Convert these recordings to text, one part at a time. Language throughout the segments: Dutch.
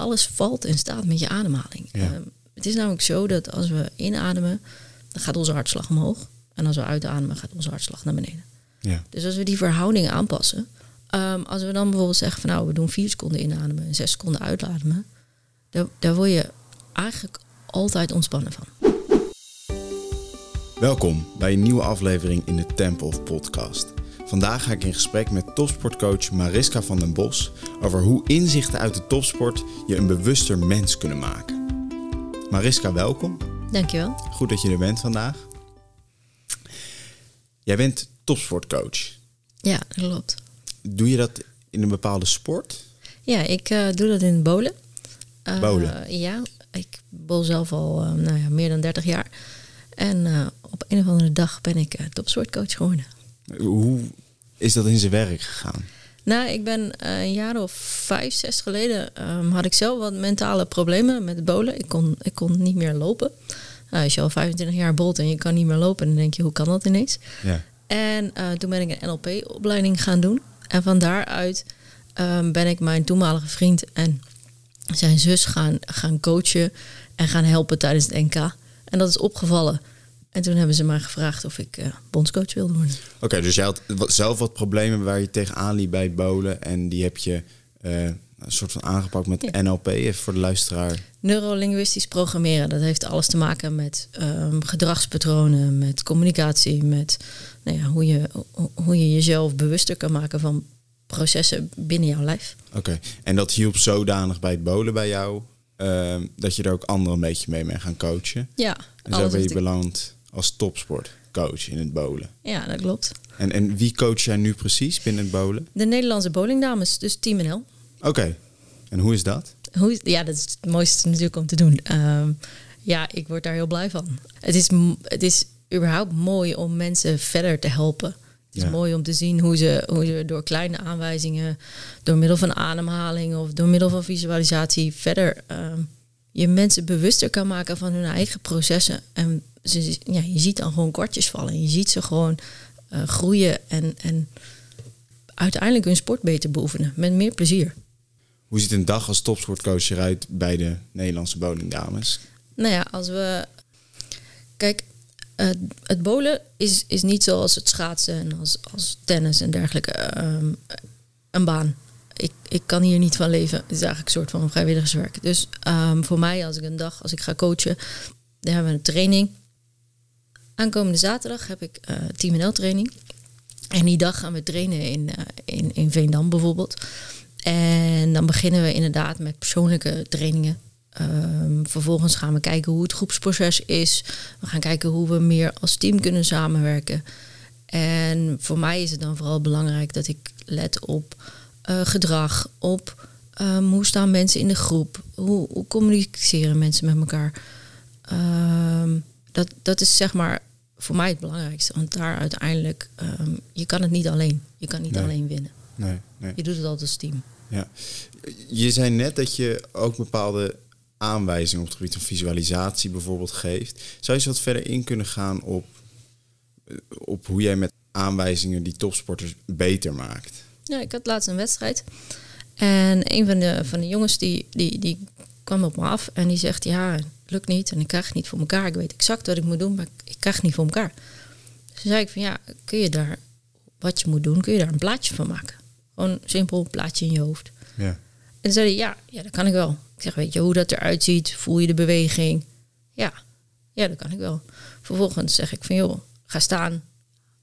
alles valt en staat met je ademhaling. Ja. Ehm, het is namelijk zo dat als we inademen, dan gaat onze hartslag omhoog. En als we uitademen, gaat onze hartslag naar beneden. Ja. Dus als we die verhouding aanpassen, ehm, als we dan bijvoorbeeld zeggen van nou, we doen vier seconden inademen en zes seconden uitademen, daar, daar word je eigenlijk altijd ontspannen van. Welkom bij een nieuwe aflevering in de Temple of Podcast. Vandaag ga ik in gesprek met topsportcoach Mariska van den Bos over hoe inzichten uit de topsport je een bewuster mens kunnen maken. Mariska, welkom. Dankjewel. Goed dat je er bent vandaag. Jij bent topsportcoach. Ja, dat klopt. Doe je dat in een bepaalde sport? Ja, ik eh, doe dat in het bolen. Eh, Bowlen? Ja, ik bol zelf al eh, nou ja, meer dan 30 jaar. En op een of andere dag ben ik uh, topsportcoach geworden. Hoe is dat in zijn werk gegaan? Nou, ik ben uh, een jaar of vijf, zes geleden um, had ik zelf wat mentale problemen met bolen. Ik kon, ik kon niet meer lopen. Nou, als je al 25 jaar bolt en je kan niet meer lopen, dan denk je, hoe kan dat ineens? Ja. En uh, toen ben ik een NLP-opleiding gaan doen. En van daaruit um, ben ik mijn toenmalige vriend en zijn zus gaan, gaan coachen en gaan helpen tijdens het NK. En dat is opgevallen. En toen hebben ze mij gevraagd of ik uh, bondscoach wilde worden. Oké, okay, dus jij had zelf wat problemen waar je tegenaan liep bij het bowlen. En die heb je uh, een soort van aangepakt met ja. NLP, even voor de luisteraar. Neurolinguistisch programmeren, dat heeft alles te maken met um, gedragspatronen, met communicatie, met nou ja, hoe, je, hoe je jezelf bewuster kan maken van processen binnen jouw lijf. Oké, okay. en dat hielp zodanig bij het bowlen bij jou, uh, dat je er ook anderen een beetje mee mee gaan coachen. Ja. En zo ben je beland als topsportcoach in het bowlen. Ja, dat klopt. En, en wie coach jij nu precies binnen het bowlen? De Nederlandse bowlingdames, dus Team NL. Oké. Okay. En hoe is dat? Hoe is, ja, dat is het mooiste natuurlijk om te doen. Um, ja, ik word daar heel blij van. Het is, het is überhaupt mooi om mensen verder te helpen. Het is ja. mooi om te zien hoe ze, hoe ze door kleine aanwijzingen, door middel van ademhaling of door middel van visualisatie verder um, je mensen bewuster kan maken van hun eigen processen. En ze, ja, je ziet dan gewoon kwartjes vallen. En je ziet ze gewoon uh, groeien en, en uiteindelijk hun sport beter beoefenen. Met meer plezier. Hoe ziet een dag als topsportcoach eruit bij de Nederlandse bowlingdames? Nou ja, als we... Kijk, uh, het bowlen is, is niet zoals het schaatsen en als, als tennis en dergelijke um, een baan ik, ik kan hier niet van leven. Het is eigenlijk een soort van vrijwilligerswerk. Dus um, voor mij, als ik een dag, als ik ga coachen, dan hebben we een training. Aankomende zaterdag heb ik uh, Team NL training. En die dag gaan we trainen in, uh, in, in Veendam bijvoorbeeld. En dan beginnen we inderdaad met persoonlijke trainingen. Um, vervolgens gaan we kijken hoe het groepsproces is. We gaan kijken hoe we meer als team kunnen samenwerken. En voor mij is het dan vooral belangrijk dat ik let op uh, gedrag, op um, hoe staan mensen in de groep, hoe, hoe communiceren mensen met elkaar. Um, dat, dat is zeg maar voor mij het belangrijkste, want daar uiteindelijk, um, je kan het niet alleen. Je kan niet Nee. alleen winnen. Nee, nee. Je doet het altijd als team. Ja. Je zei net dat je ook bepaalde aanwijzingen op het gebied van visualisatie bijvoorbeeld geeft. Zou je eens wat verder in kunnen gaan op, eh, op hoe jij met aanwijzingen die topsporters beter maakt? Ja, ik had laatst een wedstrijd. En een van de, van de jongens die, die, die kwam op me af en die zegt: Ja, lukt niet en ik krijg het niet voor elkaar. Ik weet exact wat ik moet doen, maar ik krijg het niet voor elkaar. Dus toen zei ik: van ja, kun je daar wat je moet doen, kun je daar een plaatje van maken? Gewoon een simpel plaatje in je hoofd. Ja. En toen zei hij: Ja, ja, dat kan ik wel. Ik zeg: Weet je hoe dat eruit ziet? Voel je de beweging? Ja, ja, dat kan ik wel. Vervolgens zeg ik: van joh, ga staan,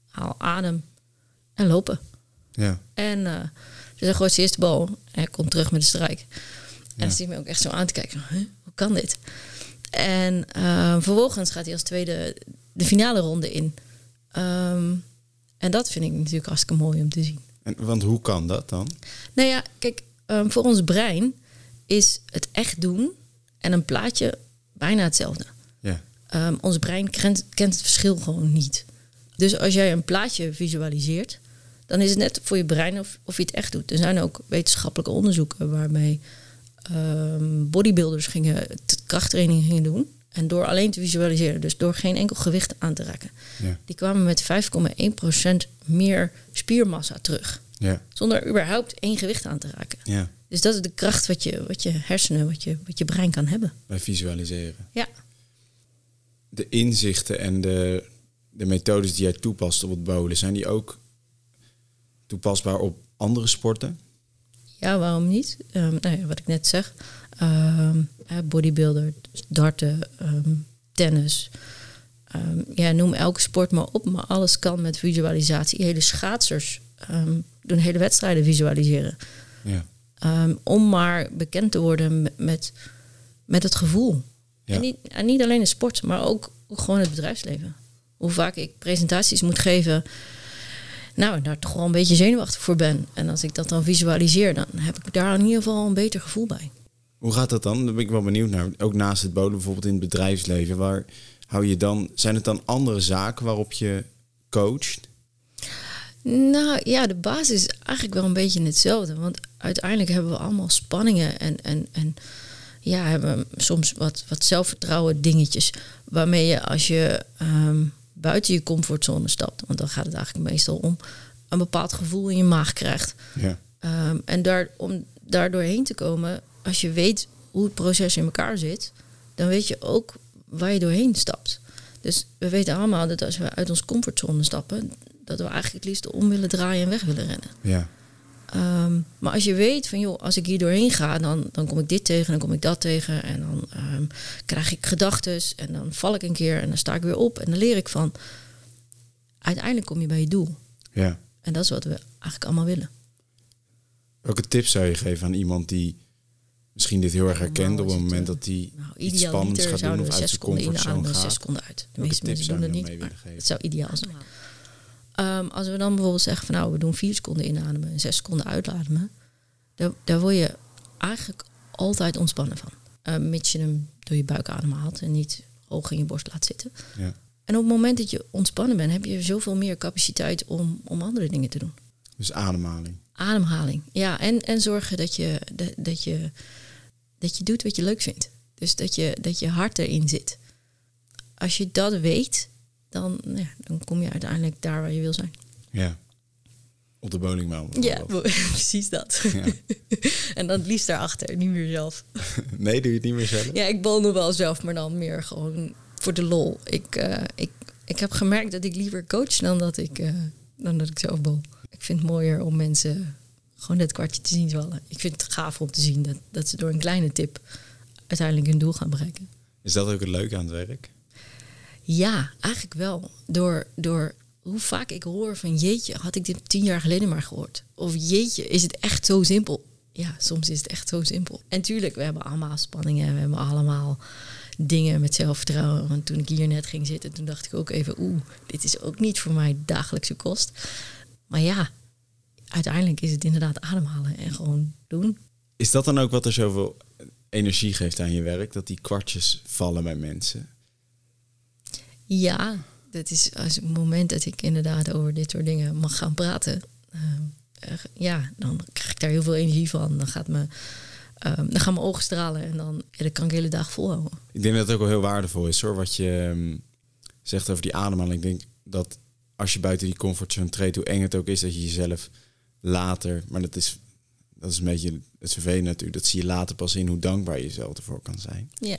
haal adem en lopen. Ja. En uh, dus hij gooit zijn eerste bal en hij komt terug met de strijk. En Ja. dan me ook echt zo aan te kijken. Huh, hoe kan dit? En uh, vervolgens gaat hij als tweede de finale ronde in. Um, en dat vind ik natuurlijk hartstikke mooi om te zien. En, want hoe kan dat dan? Nou ja, kijk, um, voor ons brein is het echt doen en een plaatje bijna hetzelfde. Ja. Um, ons brein kent, kent het verschil gewoon niet. Dus als jij een plaatje visualiseert, dan is het net voor je brein of, of je het echt doet. Er zijn ook wetenschappelijke onderzoeken waarmee um, bodybuilders gingen krachttraining gingen doen. En door alleen te visualiseren, dus door geen enkel gewicht aan te raken, Ja. die kwamen met 5,1% meer spiermassa terug. Ja. Zonder überhaupt één gewicht aan te raken. Ja. Dus dat is de kracht wat je, wat je hersenen, wat je, wat je brein kan hebben. Bij visualiseren. Ja. De inzichten en de, de methodes die jij toepast op het bowlen, zijn die ook toepasbaar op andere sporten? Ja, waarom niet? Um, nou ja, wat ik net zeg. Um, bodybuilder, darten, um, tennis. ja, noem elke sport maar op, maar alles kan met visualisatie. Hele schaatsers doen hele wedstrijden visualiseren. Ja. om maar bekend te worden met, met het gevoel. Ja. En, niet, en niet alleen de sport, maar ook gewoon het bedrijfsleven. Hoe vaak ik presentaties moet geven nou, daar toch wel een beetje zenuwachtig voor ben. En als ik dat dan visualiseer, dan heb ik daar in ieder geval een beter gevoel bij. Hoe gaat dat dan? Daar ben ik wel benieuwd naar. Ook naast het bolen, bijvoorbeeld in het bedrijfsleven, waar hou je dan? Zijn het dan andere zaken waarop je coacht? Nou ja, de basis is eigenlijk wel een beetje hetzelfde. Want uiteindelijk hebben we allemaal spanningen en, en, en ja, hebben soms wat, wat zelfvertrouwen dingetjes. Waarmee je als je ehm, buiten je comfortzone stapt, want dan gaat het eigenlijk meestal om een bepaald gevoel in je maag krijgt. Ja. Um, en daar, om daar doorheen te komen, als je weet hoe het proces in elkaar zit, dan weet je ook waar je doorheen stapt. Dus we weten allemaal dat als we uit onze comfortzone stappen, dat we eigenlijk het liefst om willen draaien en weg willen rennen. Ja. Um, maar als je weet van joh, als ik hier doorheen ga, dan, dan kom ik dit tegen, dan kom ik dat tegen. En dan um, krijg ik gedachten en dan val ik een keer en dan sta ik weer op en dan leer ik van. Uiteindelijk kom je bij je doel. Ja. En dat is wat we eigenlijk allemaal willen. Welke tips zou je geven aan iemand die misschien dit heel erg herkent nou, op het moment dat hij nou, iets spannends gaat doen of uit zijn comfortzone gaat? Zes seconden uit. De meeste mensen doen dat niet. Het zou ideaal zijn. Um, als we dan bijvoorbeeld zeggen van nou, we doen vier seconden inademen en zes seconden uitademen, daar, daar word je eigenlijk altijd ontspannen van. Uh, mits je hem door je buik ademhaalt en niet hoog in je borst laat zitten. Ja. En op het moment dat je ontspannen bent, heb je zoveel meer capaciteit om, om andere dingen te doen. Dus ademhaling. Ademhaling, ja. En, en zorgen dat je, dat, dat, je, dat je doet wat je leuk vindt. Dus dat je, dat je hart erin zit. Als je dat weet, dan, ja, dan kom je uiteindelijk daar waar je wil zijn. Ja. Op de bowlingbaan. Ja, precies dat. Ja. en dan het liefst daarachter, niet meer zelf. nee, doe je het niet meer zelf? Ja, ik bol nog wel zelf, maar dan meer gewoon voor de lol. Ik, uh, ik, ik heb gemerkt dat ik liever coach dan dat ik, uh, dan dat ik zelf bol. Ik vind het mooier om mensen gewoon dat kwartje te zien vallen. Ik vind het gaaf om te zien dat, dat ze door een kleine tip uiteindelijk hun doel gaan bereiken. Is dat ook het leuke aan het werk? Ja, eigenlijk wel. Door, door hoe vaak ik hoor van jeetje, had ik dit tien jaar geleden maar gehoord. Of jeetje, is het echt zo simpel? Ja, soms is het echt zo simpel. En tuurlijk, we hebben allemaal spanningen. We hebben allemaal dingen met zelfvertrouwen. Want toen ik hier net ging zitten, toen dacht ik ook even... oeh, dit is ook niet voor mij dagelijkse kost. Maar ja, uiteindelijk is het inderdaad ademhalen en gewoon doen. Is dat dan ook wat er zoveel energie geeft aan je werk? Dat die kwartjes vallen bij mensen? Ja, dat is als het moment dat ik inderdaad over dit soort dingen mag gaan praten. Uh, ja, dan krijg ik daar heel veel energie van. Dan, gaat me, uh, dan gaan mijn ogen stralen en dan, ja, kan ik de hele dag volhouden. Ik denk dat het ook wel heel waardevol is hoor, wat je um, zegt over die ademhaling. Ik denk dat als je buiten die comfortzone treedt, hoe eng het ook is dat je jezelf later, maar dat is, dat is een beetje het vervelende natuurlijk, dat zie je later pas in hoe dankbaar je jezelf ervoor kan zijn. Ja.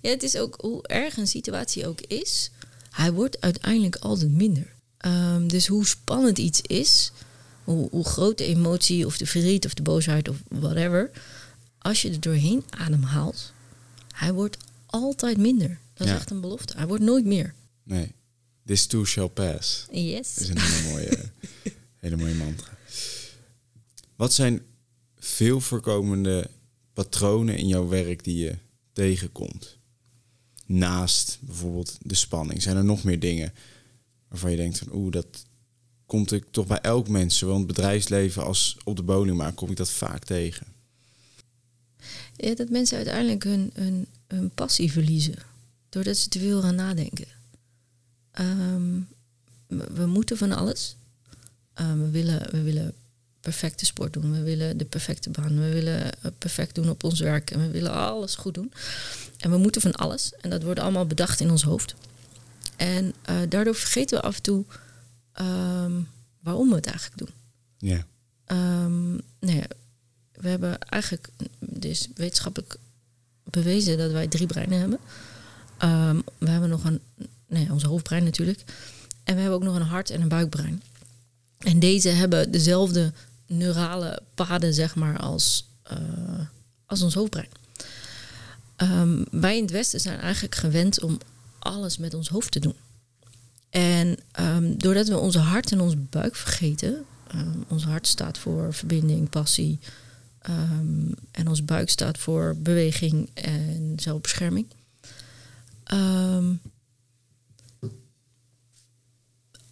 Ja, het is ook hoe erg een situatie ook is, hij wordt uiteindelijk altijd minder. Um, dus hoe spannend iets is, hoe, hoe groot de emotie of de verdriet of de boosheid of whatever, als je er doorheen ademhaalt, hij wordt altijd minder. Dat is echt een belofte. Hij wordt nooit meer. Nee. This too shall pass. Yes. Dat is een hele mooie, hele mooie mantra. Wat zijn veel voorkomende patronen in jouw werk die je tegenkomt? Naast bijvoorbeeld de spanning? Zijn er nog meer dingen waarvan je denkt van oeh, dat komt ik toch bij elk mens, zowel in het bedrijfsleven als op de maar kom ik dat vaak tegen? Ja, dat mensen uiteindelijk hun, hun, hun passie verliezen. Doordat ze te veel gaan nadenken. Ehm, we moeten van alles. Um, we, willen, we willen perfecte sport doen. We willen de perfecte baan. We willen perfect doen op ons werk. En we willen alles goed doen. En we moeten van alles. En dat wordt allemaal bedacht in ons hoofd. En uh, daardoor vergeten we af en toe um, waarom we het eigenlijk doen. Ja. Um, nou ja, we hebben eigenlijk dus wetenschappelijk bewezen dat wij drie breinen hebben. Ehm, we hebben nog een, nee, onze hoofdbrein natuurlijk. En we hebben ook nog een hart- en een buikbrein. En deze hebben dezelfde neurale paden, zeg maar, als, eh, als ons hoofdbrein. Ehm, wij in het Westen zijn eigenlijk gewend om alles met ons hoofd te doen. En ehm, doordat we onze hart en onze buik vergeten, um, ons hart staat voor verbinding, passie, en ons buik staat voor beweging en zelfbescherming.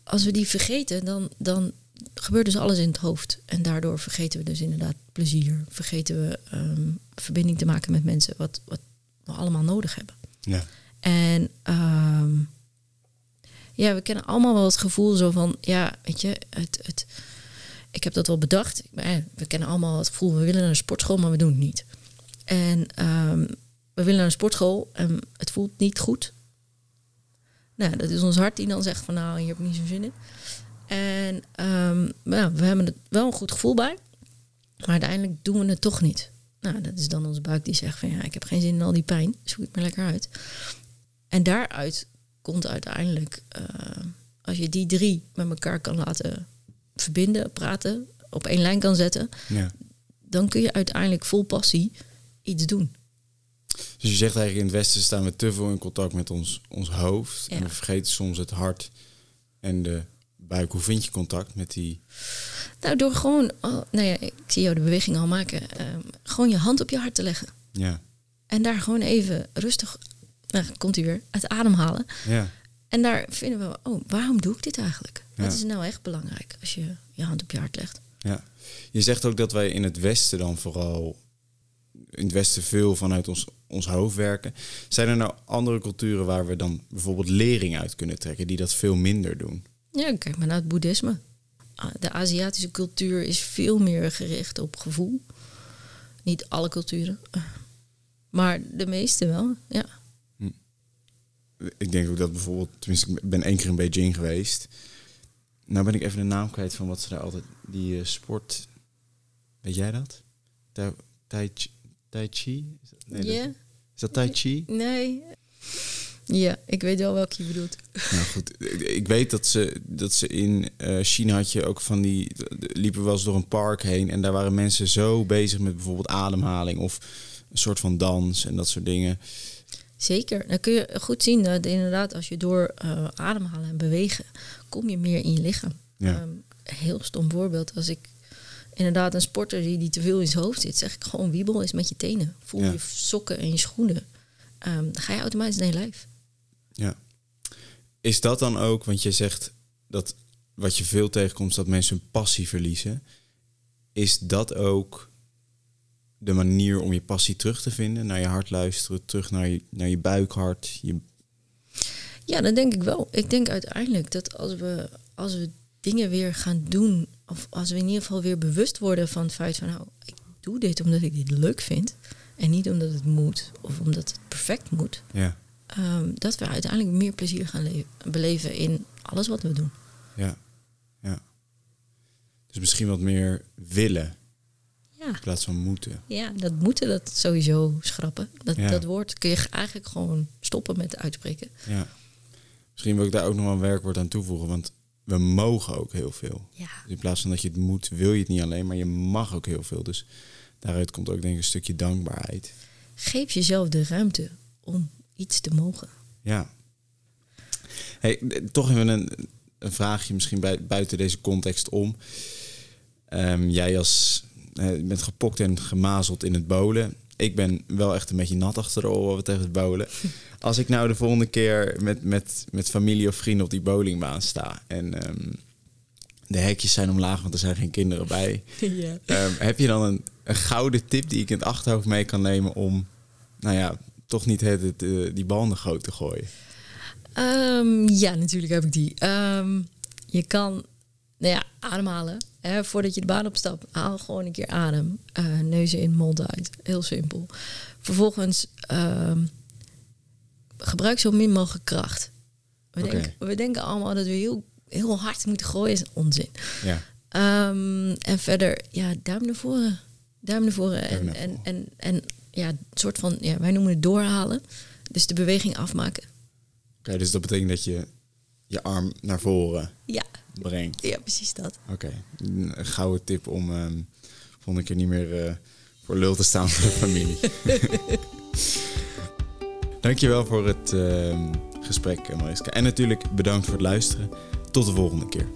als we die vergeten, dan, dan gebeurt dus alles in het hoofd. En daardoor vergeten we dus inderdaad plezier. Vergeten we verbinding te maken met mensen, wat, wat we allemaal nodig hebben. Ja. En ehm, ja, we kennen allemaal wel het gevoel zo van, ja, weet je, het, het, ik heb dat wel bedacht. We kennen allemaal het gevoel, we willen naar een sportschool, maar we doen het niet. En ehm, we willen naar een sportschool en het voelt niet goed. Nou, dat is ons hart die dan zegt van, nou, hier heb ik niet zo'n zin in. En um, ja, we hebben er wel een goed gevoel bij, maar uiteindelijk doen we het toch niet. Nou, dat is dan onze buik die zegt van ja, ik heb geen zin in al die pijn, zoek het maar lekker uit. En daaruit komt uiteindelijk, uh, als je die drie met elkaar kan laten verbinden, praten, op één lijn kan zetten, ja. dan kun je uiteindelijk vol passie iets doen. Dus je zegt eigenlijk in het Westen staan we te veel in contact met ons, ons hoofd. En we vergeten soms het hart en de buik. Hoe vind je contact met die nou, door gewoon, oh, nou ja, ik zie jou de beweging al maken. Ehm, gewoon je hand op je hart te leggen. Ja. En daar gewoon even rustig, nou, komt hij weer, uit ademhalen. Ja. En daar vinden we, oh, waarom doe ik dit eigenlijk? Ja. Wat is nou echt belangrijk als je je hand op je hart legt? Ja. Je zegt ook dat wij in het Westen dan vooral, in het Westen veel vanuit ons, ons hoofd werken. Zijn er nou andere culturen waar we dan bijvoorbeeld lering uit kunnen trekken, die dat veel minder doen? Ja, kijk maar naar het boeddhisme. Ah, de Aziatische cultuur is veel meer gericht op gevoel. Niet alle culturen, maar de meeste wel, ja. Hm. Ik denk ook dat bijvoorbeeld, tenminste, ik ben één keer in Beijing geweest. Nou ben ik even de naam kwijt van wat ze daar altijd, die uh, sport, weet jij dat? Tai, tai, tai Chi? Nee, dat, is dat Tai Chi? Nee, ja, ik weet wel welke je bedoelt. Nou goed, ik weet dat ze, dat ze in uh, China had je ook van die... liepen wel eens door een park heen en daar waren mensen zo bezig met bijvoorbeeld ademhaling of een soort van dans en dat soort dingen. Zeker. Dan kun je goed zien dat inderdaad als je door uh, ademhalen en bewegen, kom je meer in je lichaam. Ja. Um, heel stom voorbeeld. Als ik inderdaad een sporter zie die te veel in zijn hoofd zit, zeg ik gewoon wiebel eens met je tenen. Voel je sokken en je schoenen. Um, dan ga je automatisch naar je lijf. Ja. Is dat dan ook, want je zegt dat wat je veel tegenkomt, is dat mensen hun passie verliezen. Is dat ook de manier om je passie terug te vinden? Naar je hart luisteren, terug naar je, naar je buikhart? Je... Ja, dat denk ik wel. Ik denk uiteindelijk dat als we, als we dingen weer gaan doen, of als we in ieder geval weer bewust worden van het feit van, nou, ik doe dit omdat ik dit leuk vind. En niet omdat het moet of omdat het perfect moet. Ja. Ehm, dat we uiteindelijk meer plezier gaan beleven in alles wat we doen. Ja, ja. Dus misschien wat meer willen. Ja. In plaats van moeten. Ja, dat moeten, dat sowieso schrappen. Dat, dat woord kun je eigenlijk gewoon stoppen met uitspreken. Ja. Misschien wil ik daar ook nog wel een werkwoord aan toevoegen, want we mogen ook heel veel. Ja. Dus in plaats van dat je het moet, wil je het niet alleen, maar je mag ook heel veel. Dus daaruit komt ook denk ik een stukje dankbaarheid. Geef jezelf de ruimte om iets te mogen. Ja. Hey, toch even een, een vraagje misschien bij, buiten deze context om. Um, jij als, uh, bent gepokt en gemazeld in het bolen. Ik ben wel echt een beetje nat achter de oren tegen het bolen. Als ik nou de volgende keer met, met, met familie of vrienden op die bowlingbaan sta... en um, de hekjes zijn omlaag, want er zijn geen kinderen bij. Um, heb je dan een, een gouden tip die ik in het achterhoofd mee kan nemen om... nou ja, toch niet het, het, uh, die bal naar groot te gooien? Um, ja, natuurlijk heb ik die. Um, je kan nou ja, ademhalen. Hè, voordat je de baan opstapt, haal gewoon een keer adem. Uh, neuzen in, mond uit. Heel simpel. Vervolgens um, gebruik zo min mogelijk kracht. We, okay. denken, we denken allemaal dat we heel, heel hard moeten gooien. is onzin. Ja. en verder, ja, duim naar voren duim naar voren. En, naar en, voren. en, en ja, een soort van, ja, wij noemen het doorhalen. Dus de beweging afmaken. Oké, dus dat betekent dat je je arm naar voren Ja, brengt. ja precies dat. Oké, een gouden tip om ehm volgende keer niet meer eh, voor lul te staan voor de familie. Dankjewel voor het ehm, gesprek, Mariska. En natuurlijk bedankt voor het luisteren. Tot de volgende keer.